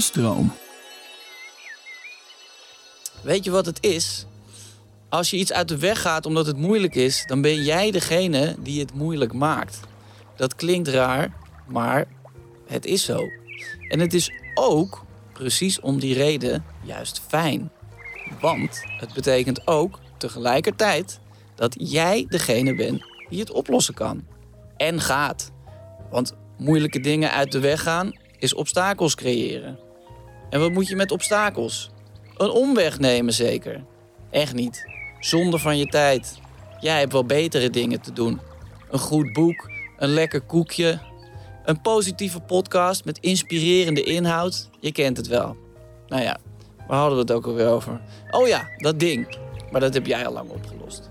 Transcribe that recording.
Stroom. Weet je wat het is? Als je iets uit de weg gaat omdat het moeilijk is, dan ben jij degene die het moeilijk maakt. Dat klinkt raar, maar het is zo. En het is ook, precies om die reden, juist fijn. Want het betekent ook tegelijkertijd dat jij degene bent die het oplossen kan. En gaat. Want moeilijke dingen uit de weg gaan is obstakels creëren. En wat moet je met obstakels? Een omweg nemen zeker. Echt niet. Zonde van je tijd. Jij hebt wel betere dingen te doen. Een goed boek, een lekker koekje, een positieve podcast met inspirerende inhoud. Je kent het wel. Nou ja, waar hadden we het ook alweer over? Oh ja, dat ding. Maar dat heb jij al lang opgelost.